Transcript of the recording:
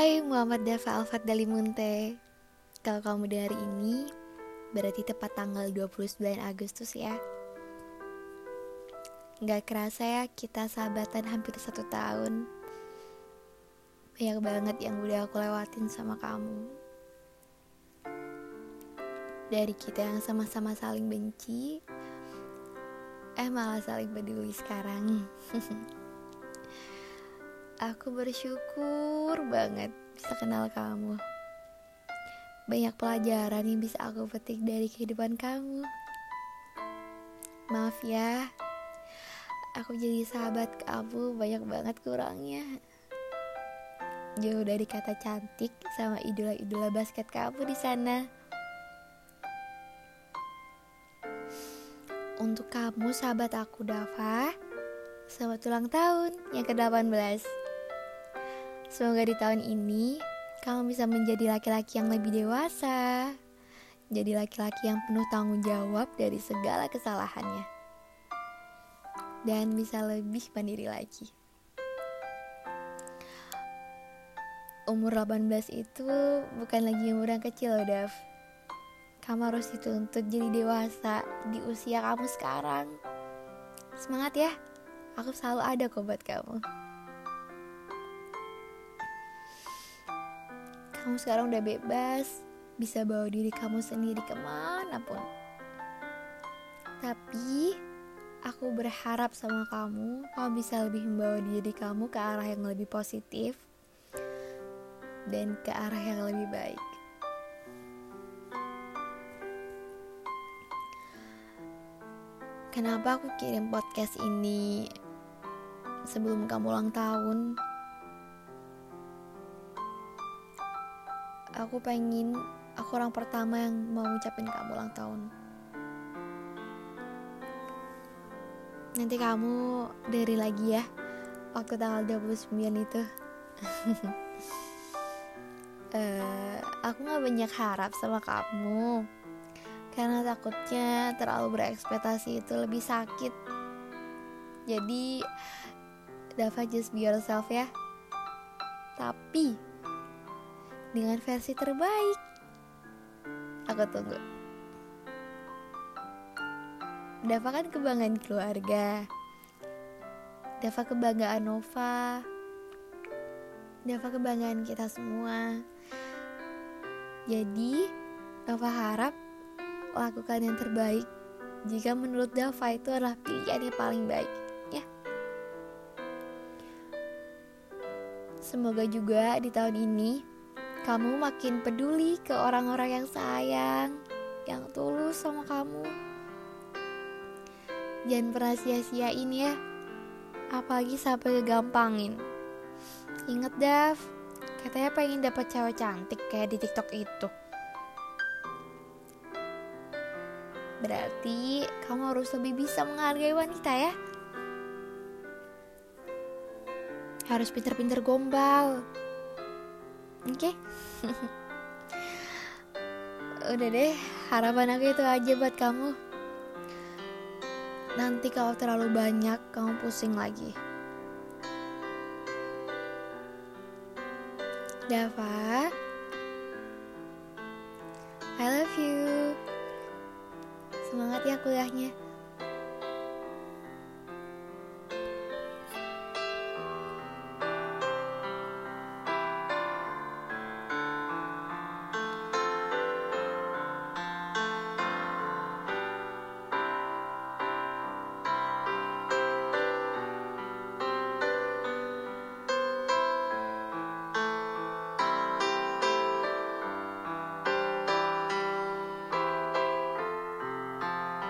Hai Muhammad Dava Alfat Dalimunte Kalau kamu dari ini Berarti tepat tanggal 29 Agustus ya. Gak kerasa ya kita sahabatan hampir satu tahun. Banyak banget yang udah aku lewatin sama kamu. Dari kita yang sama-sama saling benci Eh malah saling peduli sekarang Aku bersyukur banget bisa kenal kamu. Banyak pelajaran yang bisa aku petik dari kehidupan kamu. Maaf ya, aku jadi sahabat kamu banyak banget kurangnya. Jauh dari kata cantik sama idola-idola basket kamu di sana. Untuk kamu sahabat aku Dava, selamat ulang tahun yang ke-18. Semoga di tahun ini kamu bisa menjadi laki-laki yang lebih dewasa, jadi laki-laki yang penuh tanggung jawab dari segala kesalahannya, dan bisa lebih mandiri lagi. Umur 18 itu bukan lagi umur yang kecil Dav. Kamu harus dituntut jadi dewasa di usia kamu sekarang. Semangat ya, aku selalu ada kok buat kamu. Kamu sekarang udah bebas, bisa bawa diri kamu sendiri ke mana pun. Tapi, aku berharap sama kamu, kamu bisa lebih membawa diri kamu ke arah yang lebih positif dan ke arah yang lebih baik. Kenapa aku kirim podcast ini sebelum kamu ulang tahun? Aku pengen aku orang pertama yang mau ngucapin kamu ulang tahun. Nanti kamu dari lagi ya waktu tanggal 29 itu. Uh, aku gak banyak harap sama kamu. Karena takutnya terlalu berekspektasi itu lebih sakit. Jadi Dava just be yourself ya. Tapi dengan versi terbaik. Aku tunggu. Dava kan kebanggaan keluarga. Dava kebanggaan Nova. Dava kebanggaan kita semua. Jadi, Nova harap lakukan yang terbaik jika menurut Dava itu adalah pilihan yang paling baik. Ya. Semoga juga di tahun ini kamu makin peduli ke orang-orang yang sayang, yang tulus sama kamu. Jangan pernah sia-siain ya, apalagi sampai kegampangin. Ingat Dav, katanya pengen dapat cewek cantik kayak di TikTok itu. Berarti kamu harus lebih bisa menghargai wanita ya. Harus pinter-pinter gombal. Oke. Okay? Udah deh Harapan aku itu aja buat kamu. Nanti kalau terlalu banyak Kamu pusing lagi. Dava. I love you. Semangat ya kuliahnya